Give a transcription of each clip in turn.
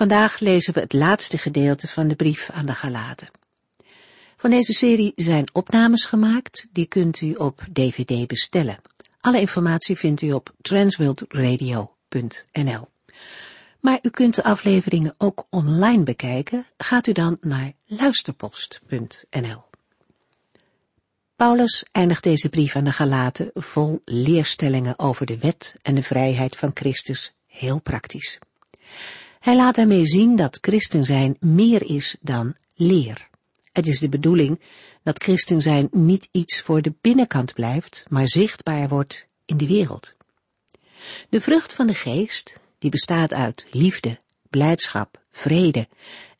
Vandaag lezen we het laatste gedeelte van de brief aan de Galaten. Van deze serie zijn opnames gemaakt, die kunt u op dvd bestellen. Alle informatie vindt u op transworldradio.nl. Maar u kunt de afleveringen ook online bekijken, gaat u dan naar luisterpost.nl. Paulus eindigt deze brief aan de Galaten vol leerstellingen over de wet en de vrijheid van Christus, heel praktisch. Hij laat daarmee zien dat christen zijn meer is dan leer. Het is de bedoeling dat christen zijn niet iets voor de binnenkant blijft, maar zichtbaar wordt in de wereld. De vrucht van de geest, die bestaat uit liefde, blijdschap, vrede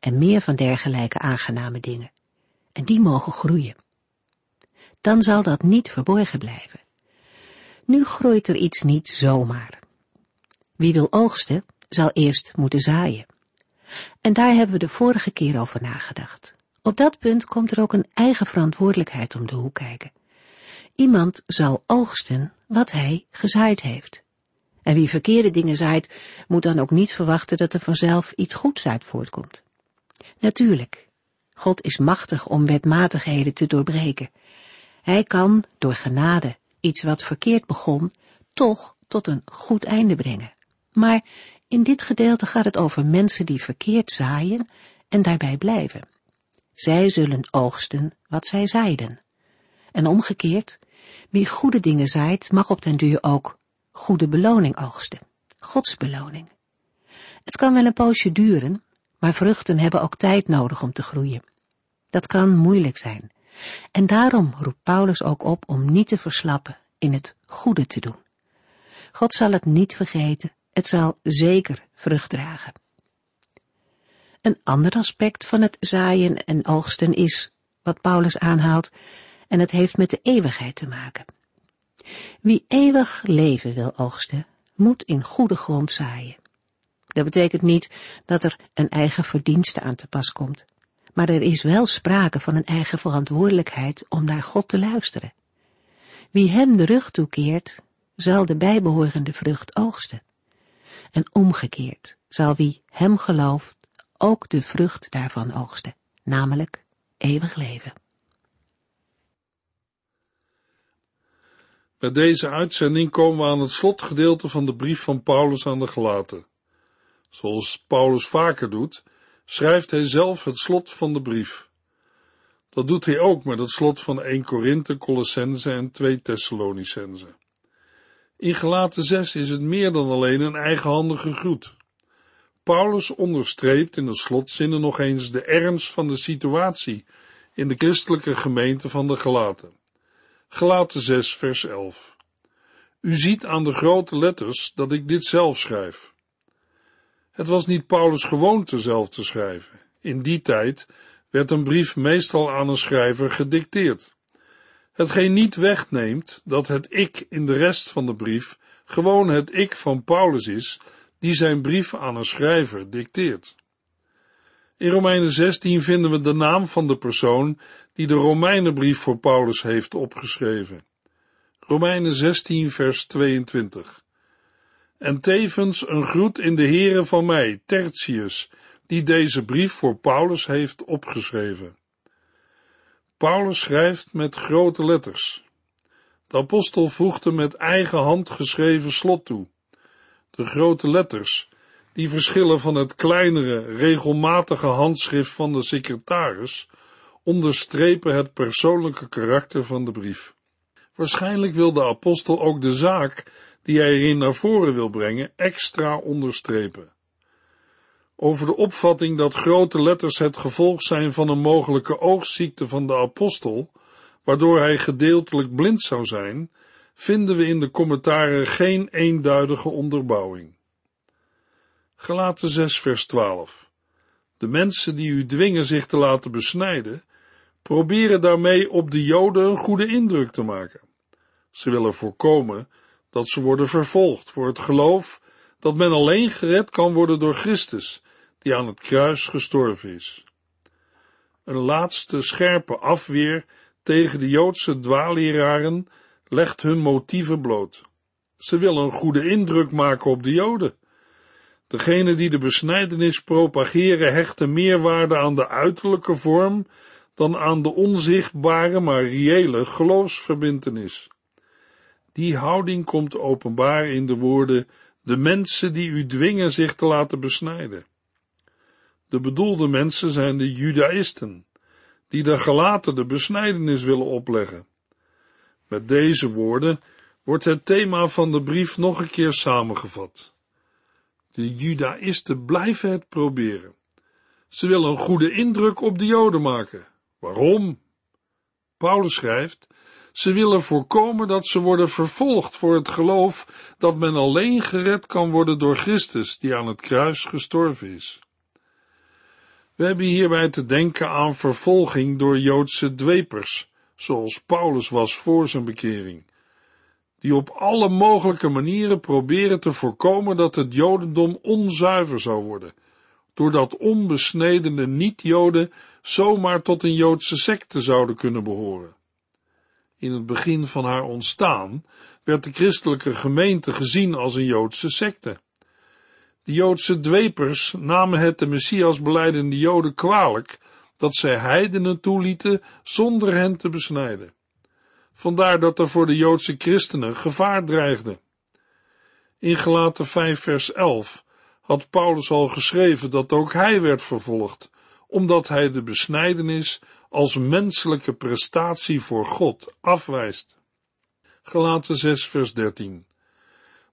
en meer van dergelijke aangename dingen. En die mogen groeien. Dan zal dat niet verborgen blijven. Nu groeit er iets niet zomaar. Wie wil oogsten, zal eerst moeten zaaien. En daar hebben we de vorige keer over nagedacht. Op dat punt komt er ook een eigen verantwoordelijkheid om de hoek kijken. Iemand zal oogsten wat hij gezaaid heeft. En wie verkeerde dingen zaait, moet dan ook niet verwachten dat er vanzelf iets goeds uit voortkomt. Natuurlijk, God is machtig om wetmatigheden te doorbreken. Hij kan, door genade, iets wat verkeerd begon, toch tot een goed einde brengen. Maar in dit gedeelte gaat het over mensen die verkeerd zaaien en daarbij blijven. Zij zullen oogsten wat zij zaaiden. En omgekeerd, wie goede dingen zaait, mag op den duur ook goede beloning oogsten. Gods beloning. Het kan wel een poosje duren, maar vruchten hebben ook tijd nodig om te groeien. Dat kan moeilijk zijn. En daarom roept Paulus ook op om niet te verslappen in het goede te doen. God zal het niet vergeten het zal zeker vrucht dragen. Een ander aspect van het zaaien en oogsten is, wat Paulus aanhaalt, en het heeft met de eeuwigheid te maken. Wie eeuwig leven wil oogsten, moet in goede grond zaaien. Dat betekent niet dat er een eigen verdienste aan te pas komt, maar er is wel sprake van een eigen verantwoordelijkheid om naar God te luisteren. Wie hem de rug toekeert, zal de bijbehorende vrucht oogsten. En omgekeerd zal wie hem gelooft ook de vrucht daarvan oogsten, namelijk eeuwig leven. Met deze uitzending komen we aan het slotgedeelte van de brief van Paulus aan de Gelaten. Zoals Paulus vaker doet, schrijft hij zelf het slot van de brief. Dat doet hij ook met het slot van 1 Korinthe, Colossense en 2 Thessalonicense. In gelaten 6 is het meer dan alleen een eigenhandige groet. Paulus onderstreept in de slotzinnen nog eens de ernst van de situatie in de christelijke gemeente van de Gelaten. Gelaten 6 vers 11. U ziet aan de grote letters dat ik dit zelf schrijf. Het was niet Paulus' gewoonte zelf te schrijven. In die tijd werd een brief meestal aan een schrijver gedicteerd. Hetgeen niet wegneemt dat het ik in de rest van de brief gewoon het ik van Paulus is, die zijn brief aan een schrijver dicteert. In Romeinen 16 vinden we de naam van de persoon die de Romeinenbrief voor Paulus heeft opgeschreven. Romeinen 16 vers 22. En tevens een groet in de Here van mij, Tertius, die deze brief voor Paulus heeft opgeschreven. Paulus schrijft met grote letters. De apostel voegde met eigen hand geschreven slot toe. De grote letters, die verschillen van het kleinere, regelmatige handschrift van de secretaris, onderstrepen het persoonlijke karakter van de brief. Waarschijnlijk wil de apostel ook de zaak die hij erin naar voren wil brengen extra onderstrepen over de opvatting dat grote letters het gevolg zijn van een mogelijke oogziekte van de apostel, waardoor hij gedeeltelijk blind zou zijn, vinden we in de commentaren geen eenduidige onderbouwing. Gelaten 6 vers 12 De mensen die u dwingen zich te laten besnijden, proberen daarmee op de Joden een goede indruk te maken. Ze willen voorkomen dat ze worden vervolgd voor het geloof dat men alleen gered kan worden door Christus, die aan het kruis gestorven is. Een laatste scherpe afweer tegen de Joodse dwaalleraren legt hun motieven bloot. Ze willen een goede indruk maken op de Joden. Degenen die de besnijdenis propageren hechten meer waarde aan de uiterlijke vorm dan aan de onzichtbare maar reële geloofsverbintenis. Die houding komt openbaar in de woorden de mensen die u dwingen zich te laten besnijden. De bedoelde mensen zijn de Judaïsten, die de gelaten de besnijdenis willen opleggen. Met deze woorden wordt het thema van de brief nog een keer samengevat. De Judaïsten blijven het proberen. Ze willen een goede indruk op de Joden maken. Waarom? Paulus schrijft, ze willen voorkomen dat ze worden vervolgd voor het geloof dat men alleen gered kan worden door Christus, die aan het kruis gestorven is. We hebben hierbij te denken aan vervolging door Joodse dwepers, zoals Paulus was voor zijn bekering, die op alle mogelijke manieren proberen te voorkomen dat het Jodendom onzuiver zou worden, doordat onbesnedene niet-Joden zomaar tot een Joodse secte zouden kunnen behoren. In het begin van haar ontstaan werd de christelijke gemeente gezien als een Joodse secte. De Joodse dwepers namen het de Messias beleidende Joden kwalijk dat zij heidenen toelieten zonder hen te besnijden. Vandaar dat er voor de Joodse christenen gevaar dreigde. In Gelaten 5 vers 11 had Paulus al geschreven dat ook hij werd vervolgd, omdat hij de besnijdenis als menselijke prestatie voor God afwijst. Gelaten 6 vers 13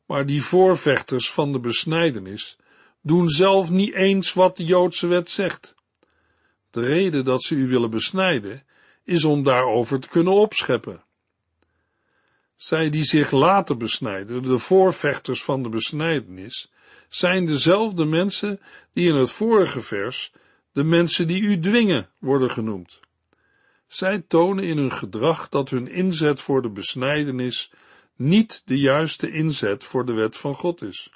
Maar die voorvechters van de besnijdenis doen zelf niet eens wat de Joodse wet zegt. De reden dat ze u willen besnijden is om daarover te kunnen opscheppen. Zij die zich laten besnijden, de voorvechters van de besnijdenis, zijn dezelfde mensen die in het vorige vers de mensen die u dwingen worden genoemd. Zij tonen in hun gedrag dat hun inzet voor de besnijdenis niet de juiste inzet voor de wet van God is.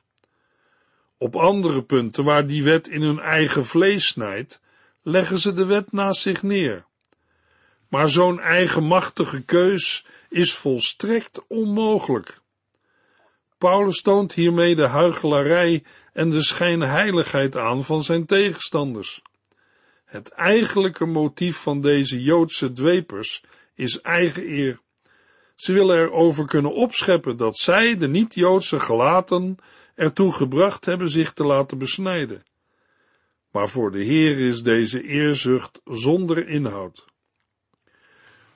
Op andere punten waar die wet in hun eigen vlees snijdt, leggen ze de wet naast zich neer. Maar zo'n eigenmachtige keus is volstrekt onmogelijk. Paulus toont hiermee de huichelarij en de schijnheiligheid aan van zijn tegenstanders. Het eigenlijke motief van deze Joodse dwepers is eigen eer. Ze willen erover kunnen opscheppen dat zij, de niet-Joodse gelaten, ertoe gebracht hebben zich te laten besnijden. Maar voor de Heer is deze eerzucht zonder inhoud.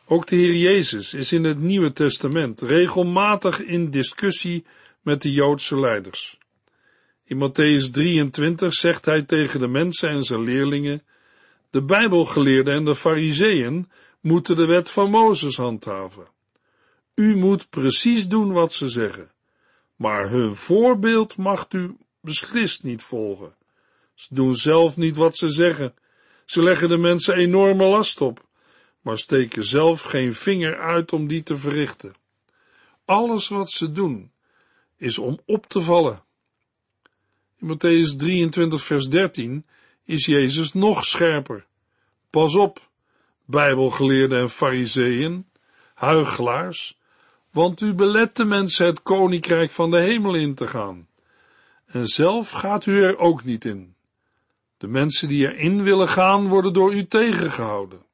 Ook de Heer Jezus is in het Nieuwe Testament regelmatig in discussie met de Joodse leiders. In Matthäus 23 zegt hij tegen de mensen en zijn leerlingen, de Bijbelgeleerden en de Fariseeën moeten de wet van Mozes handhaven. U moet precies doen wat ze zeggen, maar hun voorbeeld mag u beslist niet volgen. Ze doen zelf niet wat ze zeggen. Ze leggen de mensen enorme last op, maar steken zelf geen vinger uit om die te verrichten. Alles wat ze doen, is om op te vallen. In Matthäus 23 vers 13 is Jezus nog scherper. Pas op, bijbelgeleerden en fariseeën, huigelaars, want u belet de mensen het koninkrijk van de hemel in te gaan. En zelf gaat u er ook niet in. De mensen die erin willen gaan, worden door u tegengehouden.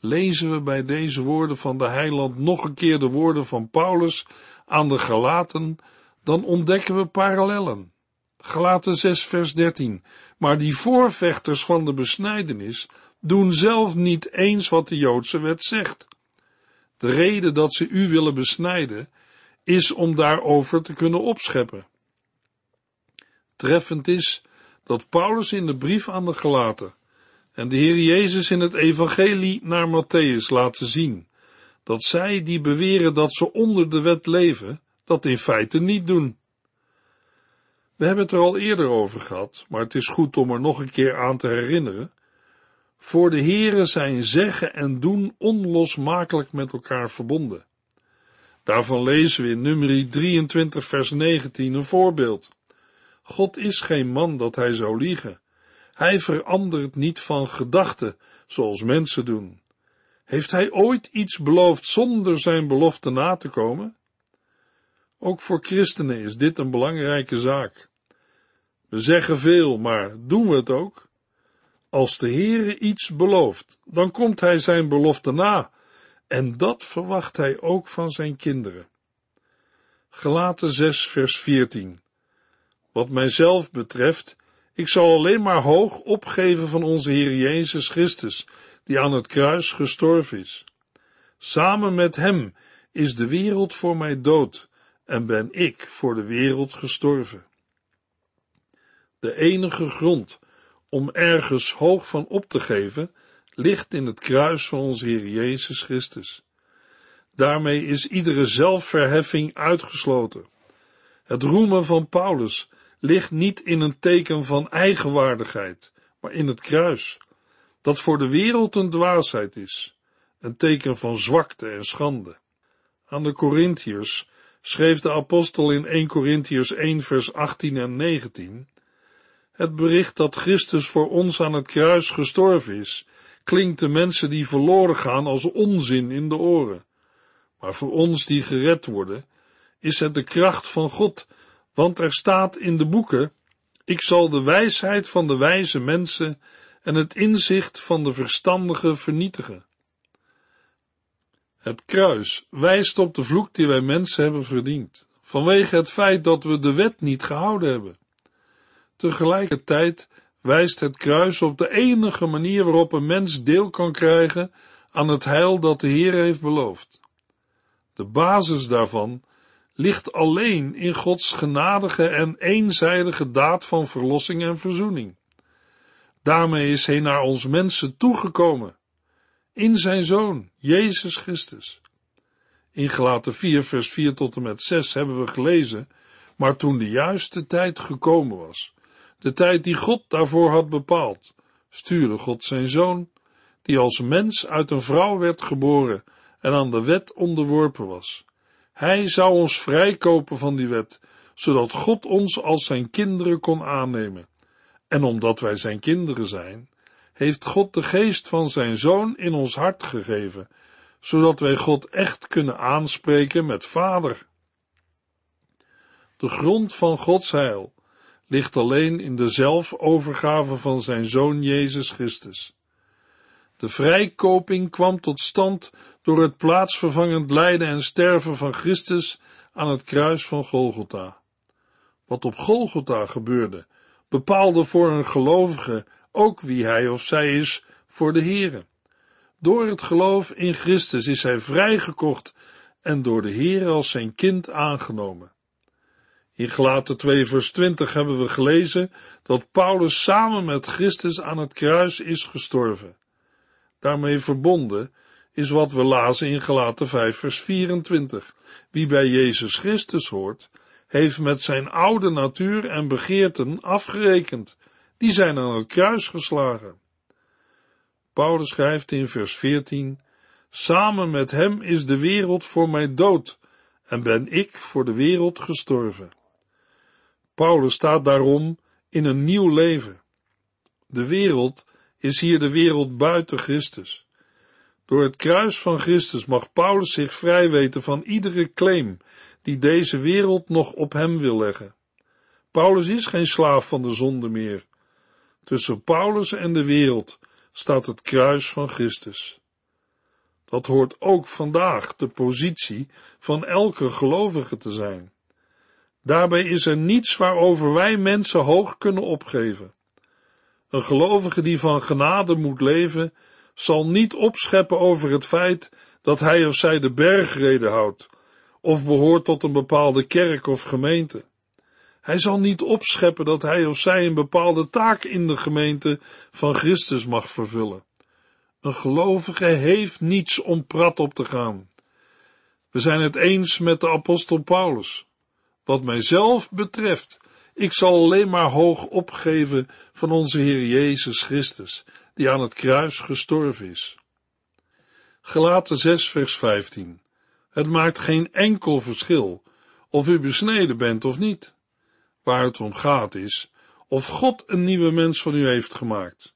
Lezen we bij deze woorden van de heiland nog een keer de woorden van Paulus aan de Galaten, dan ontdekken we parallellen. Galaten 6 vers 13. Maar die voorvechters van de besnijdenis doen zelf niet eens wat de Joodse wet zegt. De reden dat ze u willen besnijden, is om daarover te kunnen opscheppen. Treffend is dat Paulus in de brief aan de Galaten en de Heer Jezus in het evangelie naar Matthäus laten zien dat zij die beweren dat ze onder de wet leven, dat in feite niet doen. We hebben het er al eerder over gehad, maar het is goed om er nog een keer aan te herinneren. Voor de Heere zijn zeggen en doen onlosmakelijk met elkaar verbonden. Daarvan lezen we in nummer 23 vers 19 een voorbeeld. God is geen man dat hij zou liegen. Hij verandert niet van gedachten, zoals mensen doen. Heeft hij ooit iets beloofd zonder zijn belofte na te komen? Ook voor christenen is dit een belangrijke zaak. We zeggen veel, maar doen we het ook? Als de Heere iets belooft, dan komt hij zijn belofte na, en dat verwacht hij ook van zijn kinderen. Gelaten 6 vers 14 Wat mijzelf betreft, ik zal alleen maar hoog opgeven van onze Heer Jezus Christus, die aan het kruis gestorven is. Samen met hem is de wereld voor mij dood en ben ik voor de wereld gestorven. De enige grond om ergens hoog van op te geven, ligt in het kruis van onze Heer Jezus Christus. Daarmee is iedere zelfverheffing uitgesloten. Het roemen van Paulus ligt niet in een teken van eigenwaardigheid, maar in het kruis, dat voor de wereld een dwaasheid is, een teken van zwakte en schande. Aan de Corinthiërs schreef de apostel in 1 Corinthiërs 1 vers 18 en 19, het bericht dat Christus voor ons aan het kruis gestorven is, klinkt de mensen die verloren gaan als onzin in de oren. Maar voor ons die gered worden, is het de kracht van God, want er staat in de boeken, ik zal de wijsheid van de wijze mensen en het inzicht van de verstandigen vernietigen. Het kruis wijst op de vloek die wij mensen hebben verdiend, vanwege het feit dat we de wet niet gehouden hebben. Tegelijkertijd wijst het kruis op de enige manier waarop een mens deel kan krijgen aan het heil dat de Heer heeft beloofd. De basis daarvan ligt alleen in Gods genadige en eenzijdige daad van verlossing en verzoening. Daarmee is hij naar ons mensen toegekomen, in zijn Zoon, Jezus Christus. In Gelaten 4, vers 4 tot en met 6 hebben we gelezen, maar toen de juiste tijd gekomen was, de tijd die God daarvoor had bepaald, stuurde God zijn zoon, die als mens uit een vrouw werd geboren en aan de wet onderworpen was. Hij zou ons vrijkopen van die wet, zodat God ons als zijn kinderen kon aannemen. En omdat wij zijn kinderen zijn, heeft God de geest van zijn zoon in ons hart gegeven, zodat wij God echt kunnen aanspreken met vader. De grond van Gods heil ligt alleen in de zelfovergave van zijn Zoon Jezus Christus. De vrijkoping kwam tot stand door het plaatsvervangend lijden en sterven van Christus aan het kruis van Golgotha. Wat op Golgotha gebeurde, bepaalde voor een gelovige ook wie hij of zij is voor de Here. Door het geloof in Christus is hij vrijgekocht en door de Heer als zijn kind aangenomen. In Gelaten 2 vers 20 hebben we gelezen dat Paulus samen met Christus aan het kruis is gestorven. Daarmee verbonden is wat we lazen in Gelaten 5 vers 24. Wie bij Jezus Christus hoort, heeft met zijn oude natuur en begeerten afgerekend. Die zijn aan het kruis geslagen. Paulus schrijft in vers 14, Samen met hem is de wereld voor mij dood en ben ik voor de wereld gestorven. Paulus staat daarom in een nieuw leven. De wereld is hier de wereld buiten Christus. Door het kruis van Christus mag Paulus zich vrij weten van iedere claim die deze wereld nog op hem wil leggen. Paulus is geen slaaf van de zonde meer. Tussen Paulus en de wereld staat het kruis van Christus. Dat hoort ook vandaag de positie van elke gelovige te zijn. Daarbij is er niets waarover wij mensen hoog kunnen opgeven. Een gelovige die van genade moet leven, zal niet opscheppen over het feit dat hij of zij de bergreden houdt, of behoort tot een bepaalde kerk of gemeente. Hij zal niet opscheppen dat hij of zij een bepaalde taak in de gemeente van Christus mag vervullen. Een gelovige heeft niets om prat op te gaan. We zijn het eens met de apostel Paulus. Wat mijzelf betreft, Ik zal alleen maar hoog opgeven van onze Heer Jezus Christus, die aan het kruis gestorven is. Gelaten 6 vers 15. Het maakt geen enkel verschil of u besneden bent of niet. Waar het om gaat is of God een nieuwe mens van u heeft gemaakt.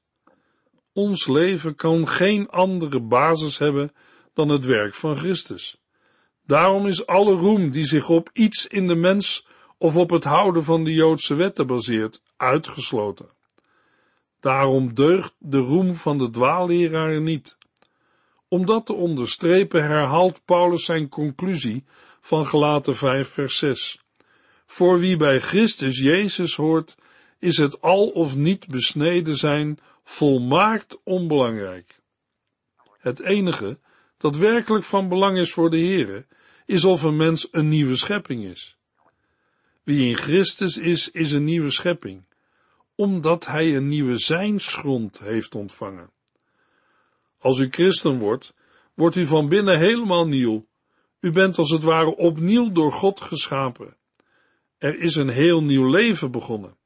Ons leven kan geen andere basis hebben dan het werk van Christus. Daarom is alle roem die zich op iets in de mens of op het houden van de Joodse wetten baseert, uitgesloten. Daarom deugt de roem van de dwaalleraar niet. Om dat te onderstrepen herhaalt Paulus zijn conclusie van Gelaten 5 vers 6. Voor wie bij Christus Jezus hoort, is het al of niet besneden zijn volmaakt onbelangrijk. Het enige dat werkelijk van belang is voor de Heere, is of een mens een nieuwe schepping is. Wie in Christus is, is een nieuwe schepping, omdat hij een nieuwe zijnsgrond heeft ontvangen. Als u christen wordt, wordt u van binnen helemaal nieuw. U bent als het ware opnieuw door God geschapen. Er is een heel nieuw leven begonnen.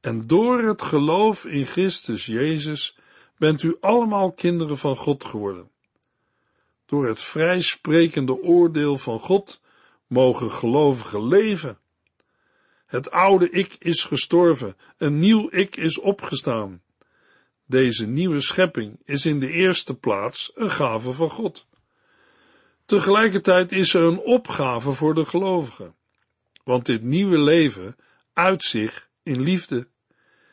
En door het geloof in Christus Jezus bent u allemaal kinderen van God geworden. Door het vrijsprekende oordeel van God mogen gelovigen leven. Het oude ik is gestorven, een nieuw ik is opgestaan. Deze nieuwe schepping is in de eerste plaats een gave van God. Tegelijkertijd is er een opgave voor de gelovigen, want dit nieuwe leven uit zich in liefde,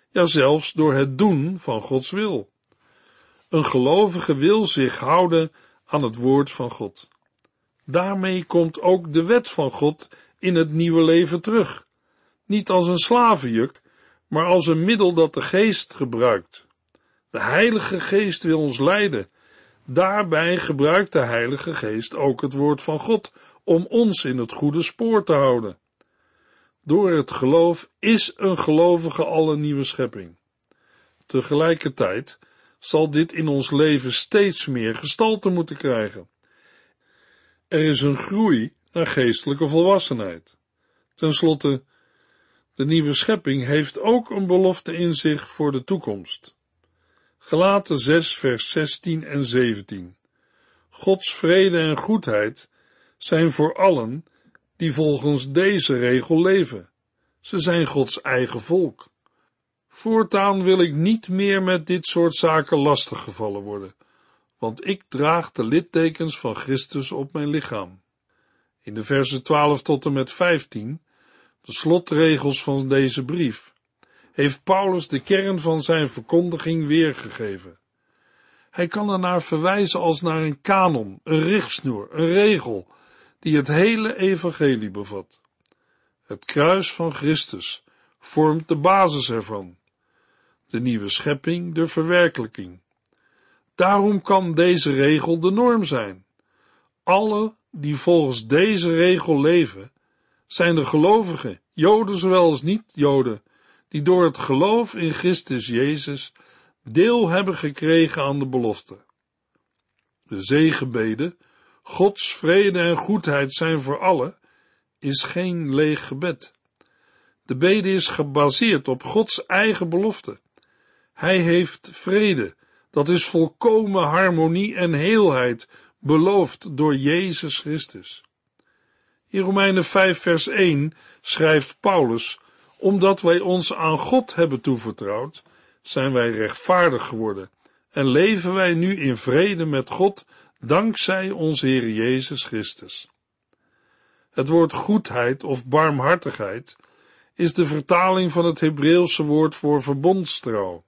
ja zelfs door het doen van Gods wil. Een gelovige wil zich houden aan het woord van God. Daarmee komt ook de wet van God in het nieuwe leven terug, niet als een slavenjuk, maar als een middel dat de geest gebruikt. De Heilige Geest wil ons leiden. Daarbij gebruikt de Heilige Geest ook het woord van God om ons in het goede spoor te houden. Door het geloof is een gelovige al een nieuwe schepping. Tegelijkertijd zal dit in ons leven steeds meer gestalte moeten krijgen. Er is een groei naar geestelijke volwassenheid. Ten slotte, de nieuwe schepping heeft ook een belofte in zich voor de toekomst. Gelaten 6 vers 16 en 17. Gods vrede en goedheid zijn voor allen die volgens deze regel leven. Ze zijn Gods eigen volk. Voortaan wil ik niet meer met dit soort zaken lastiggevallen worden, want ik draag de littekens van Christus op mijn lichaam. In de versen 12 tot en met 15, de slotregels van deze brief, heeft Paulus de kern van zijn verkondiging weergegeven. Hij kan er naar verwijzen als naar een kanon, een richtsnoer, een regel, die het hele evangelie bevat. Het kruis van Christus vormt de basis ervan de nieuwe schepping de verwerkelijking. Daarom kan deze regel de norm zijn. Alle die volgens deze regel leven, zijn de gelovigen, Joden zowel als niet-Joden, die door het geloof in Christus Jezus deel hebben gekregen aan de belofte. De zegenbeden, Gods vrede en goedheid zijn voor allen, is geen leeg gebed. De bede is gebaseerd op Gods eigen belofte. Hij heeft vrede, dat is volkomen harmonie en heelheid, beloofd door Jezus Christus. In Romeinen 5 vers 1 schrijft Paulus, omdat wij ons aan God hebben toevertrouwd, zijn wij rechtvaardig geworden en leven wij nu in vrede met God dankzij onze Heer Jezus Christus. Het woord goedheid of barmhartigheid is de vertaling van het Hebreeuwse woord voor verbondstrouw.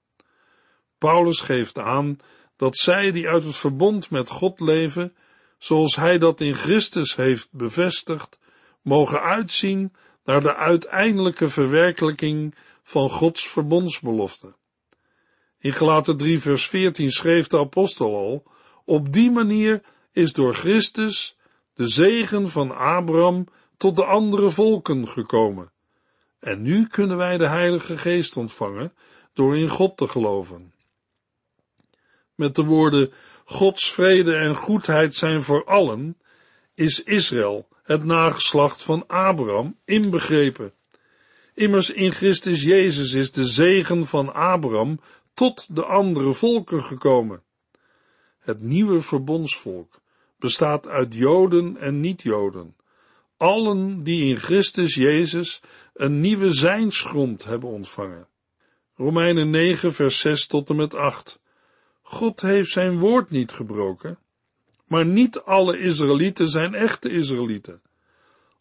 Paulus geeft aan dat zij die uit het verbond met God leven, zoals hij dat in Christus heeft bevestigd, mogen uitzien naar de uiteindelijke verwerkelijking van Gods verbondsbelofte. In Gelaten 3 vers 14 schreef de apostel al, op die manier is door Christus de zegen van Abraham tot de andere volken gekomen. En nu kunnen wij de Heilige Geest ontvangen door in God te geloven met de woorden Gods vrede en goedheid zijn voor allen, is Israël, het nageslacht van Abraham, inbegrepen. Immers in Christus Jezus is de zegen van Abraham tot de andere volken gekomen. Het nieuwe verbondsvolk bestaat uit Joden en niet-Joden, allen die in Christus Jezus een nieuwe zijnsgrond hebben ontvangen. Romeinen 9, vers 6 tot en met 8. God heeft zijn woord niet gebroken, maar niet alle Israëlieten zijn echte Israëlieten.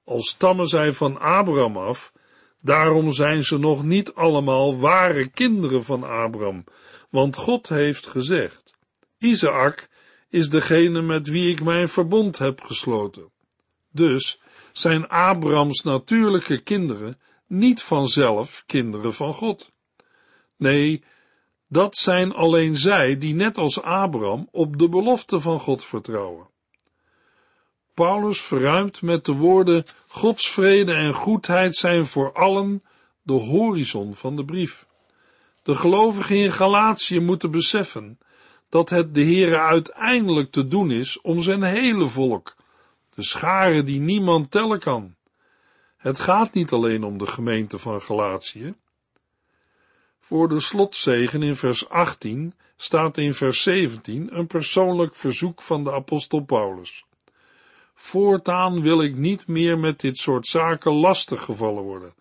Al stammen zij van Abraham af, daarom zijn ze nog niet allemaal ware kinderen van Abraham, want God heeft gezegd, Isaac is degene met wie ik mijn verbond heb gesloten. Dus zijn Abrahams natuurlijke kinderen niet vanzelf kinderen van God. Nee, dat zijn alleen zij die net als Abraham op de belofte van God vertrouwen. Paulus verruimt met de woorden Gods vrede en goedheid zijn voor allen de horizon van de brief. De gelovigen in Galatië moeten beseffen dat het de Heere uiteindelijk te doen is om zijn hele volk, de scharen die niemand tellen kan. Het gaat niet alleen om de gemeente van Galatië. Voor de slotzegen in vers 18 staat in vers 17 een persoonlijk verzoek van de apostel Paulus. Voortaan wil ik niet meer met dit soort zaken lastig gevallen worden,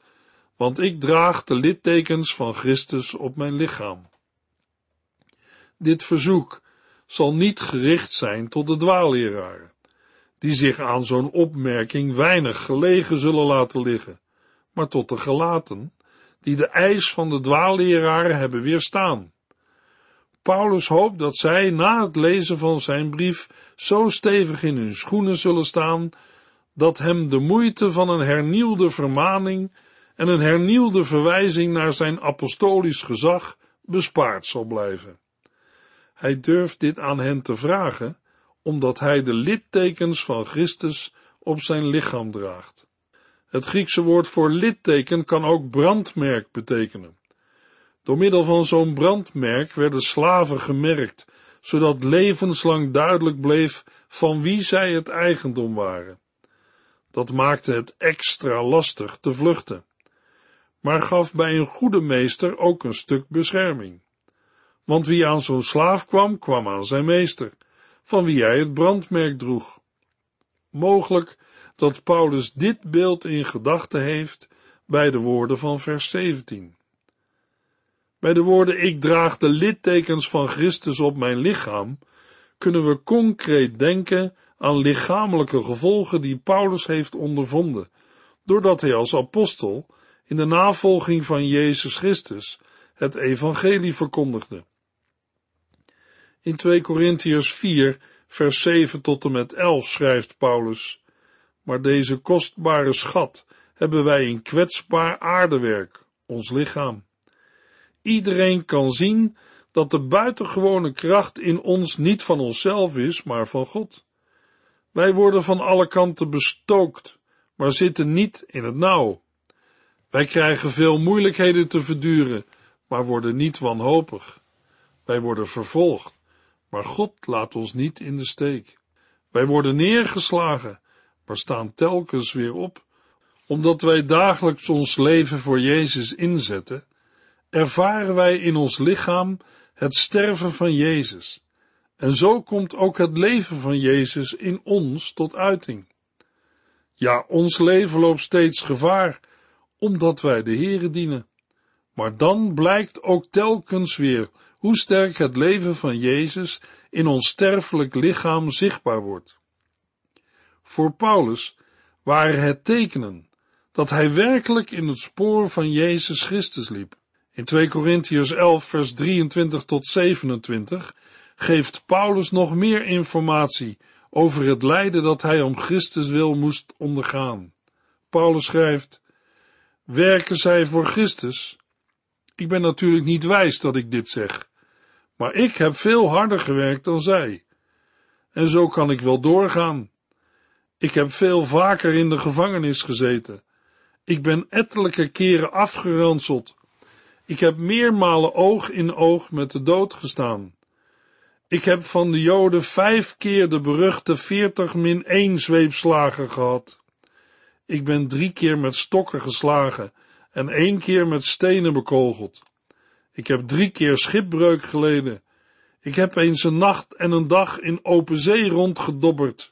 want ik draag de littekens van Christus op mijn lichaam. Dit verzoek zal niet gericht zijn tot de dwaalleraren, die zich aan zo'n opmerking weinig gelegen zullen laten liggen, maar tot de gelaten, die de eis van de dwaalleraren hebben weerstaan. Paulus hoopt dat zij na het lezen van zijn brief zo stevig in hun schoenen zullen staan, dat hem de moeite van een hernieuwde vermaning en een hernieuwde verwijzing naar zijn apostolisch gezag bespaard zal blijven. Hij durft dit aan hen te vragen, omdat hij de littekens van Christus op zijn lichaam draagt. Het Griekse woord voor litteken kan ook brandmerk betekenen. Door middel van zo'n brandmerk werden slaven gemerkt, zodat levenslang duidelijk bleef van wie zij het eigendom waren. Dat maakte het extra lastig te vluchten, maar gaf bij een goede meester ook een stuk bescherming. Want wie aan zo'n slaaf kwam, kwam aan zijn meester, van wie hij het brandmerk droeg. Mogelijk dat Paulus dit beeld in gedachten heeft bij de woorden van vers 17. Bij de woorden ik draag de littekens van Christus op mijn lichaam, kunnen we concreet denken aan lichamelijke gevolgen die Paulus heeft ondervonden, doordat hij als apostel in de navolging van Jezus Christus het evangelie verkondigde. In 2 Korintiërs 4, vers 7 tot en met 11 schrijft Paulus, maar deze kostbare schat hebben wij in kwetsbaar aardewerk, ons lichaam. Iedereen kan zien dat de buitengewone kracht in ons niet van onszelf is, maar van God. Wij worden van alle kanten bestookt, maar zitten niet in het nauw. Wij krijgen veel moeilijkheden te verduren, maar worden niet wanhopig. Wij worden vervolgd, maar God laat ons niet in de steek. Wij worden neergeslagen, maar staan telkens weer op, omdat wij dagelijks ons leven voor Jezus inzetten, ervaren wij in ons lichaam het sterven van Jezus. En zo komt ook het leven van Jezus in ons tot uiting. Ja, ons leven loopt steeds gevaar, omdat wij de Here dienen. Maar dan blijkt ook telkens weer hoe sterk het leven van Jezus in ons sterfelijk lichaam zichtbaar wordt. Voor Paulus waren het tekenen dat hij werkelijk in het spoor van Jezus Christus liep. In 2 Korintiërs 11 vers 23 tot 27 geeft Paulus nog meer informatie over het lijden dat hij om Christus wil moest ondergaan. Paulus schrijft, werken zij voor Christus? Ik ben natuurlijk niet wijs dat ik dit zeg, maar ik heb veel harder gewerkt dan zij. En zo kan ik wel doorgaan. Ik heb veel vaker in de gevangenis gezeten. Ik ben ettelijke keren afgeranseld. Ik heb meermalen oog in oog met de dood gestaan. Ik heb van de Joden vijf keer de beruchte veertig min één zweepslagen gehad. Ik ben drie keer met stokken geslagen en één keer met stenen bekogeld. Ik heb drie keer schipbreuk geleden. Ik heb eens een nacht en een dag in open zee rondgedobberd.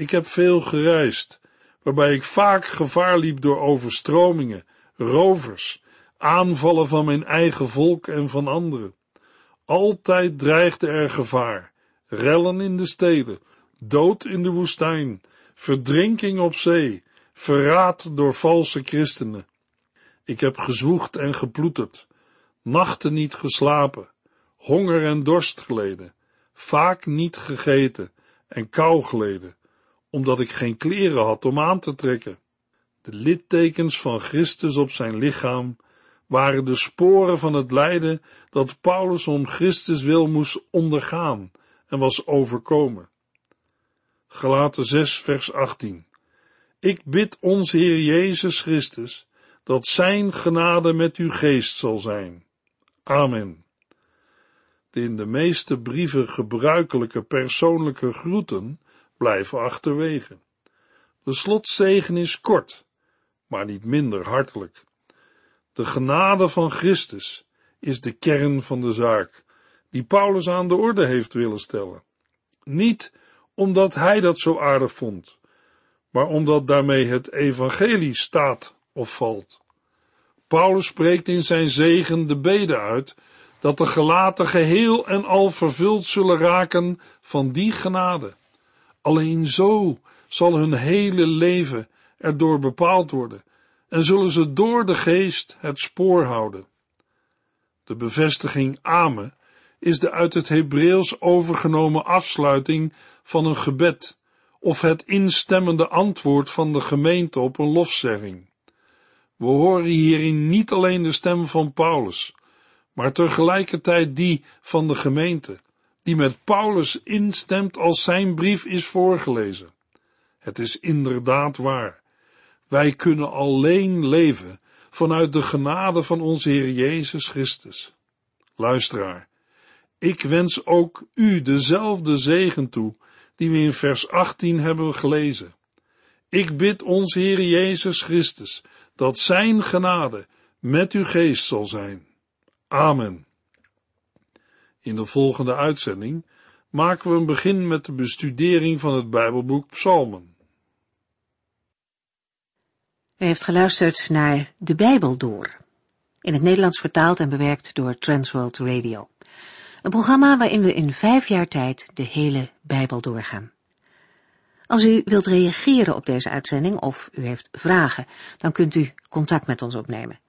Ik heb veel gereisd, waarbij ik vaak gevaar liep door overstromingen, rovers, aanvallen van mijn eigen volk en van anderen. Altijd dreigde er gevaar, rellen in de steden, dood in de woestijn, verdrinking op zee, verraad door valse christenen. Ik heb gezwoegd en geploeterd, nachten niet geslapen, honger en dorst geleden, vaak niet gegeten en kou geleden, omdat ik geen kleren had om aan te trekken. De littekens van Christus op zijn lichaam waren de sporen van het lijden dat Paulus om Christus wil moest ondergaan en was overkomen. Gelaten 6 vers 18 Ik bid onze Heer Jezus Christus dat zijn genade met uw geest zal zijn. Amen. De in de meeste brieven gebruikelijke persoonlijke groeten blijven achterwege. De slotzegen is kort, maar niet minder hartelijk. De genade van Christus is de kern van de zaak, die Paulus aan de orde heeft willen stellen. Niet omdat hij dat zo aardig vond, maar omdat daarmee het evangelie staat of valt. Paulus spreekt in zijn zegen de bede uit dat de gelaten geheel en al vervuld zullen raken van die genade. Alleen zo zal hun hele leven erdoor bepaald worden en zullen ze door de geest het spoor houden. De bevestiging Ame is de uit het Hebreeuws overgenomen afsluiting van een gebed of het instemmende antwoord van de gemeente op een lofzegging. We horen hierin niet alleen de stem van Paulus, maar tegelijkertijd die van de gemeente, die met Paulus instemt als zijn brief is voorgelezen. Het is inderdaad waar. Wij kunnen alleen leven vanuit de genade van onze Heer Jezus Christus. Luisteraar, ik wens ook u dezelfde zegen toe die we in vers 18 hebben gelezen. Ik bid onze Heer Jezus Christus dat Zijn genade met uw geest zal zijn. Amen. In de volgende uitzending maken we een begin met de bestudering van het Bijbelboek Psalmen. U heeft geluisterd naar De Bijbel Door, in het Nederlands vertaald en bewerkt door Transworld Radio. Een programma waarin we in vijf jaar tijd de hele Bijbel doorgaan. Als u wilt reageren op deze uitzending of u heeft vragen, dan kunt u contact met ons opnemen.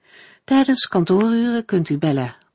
Tijdens kantooruren kunt u bellen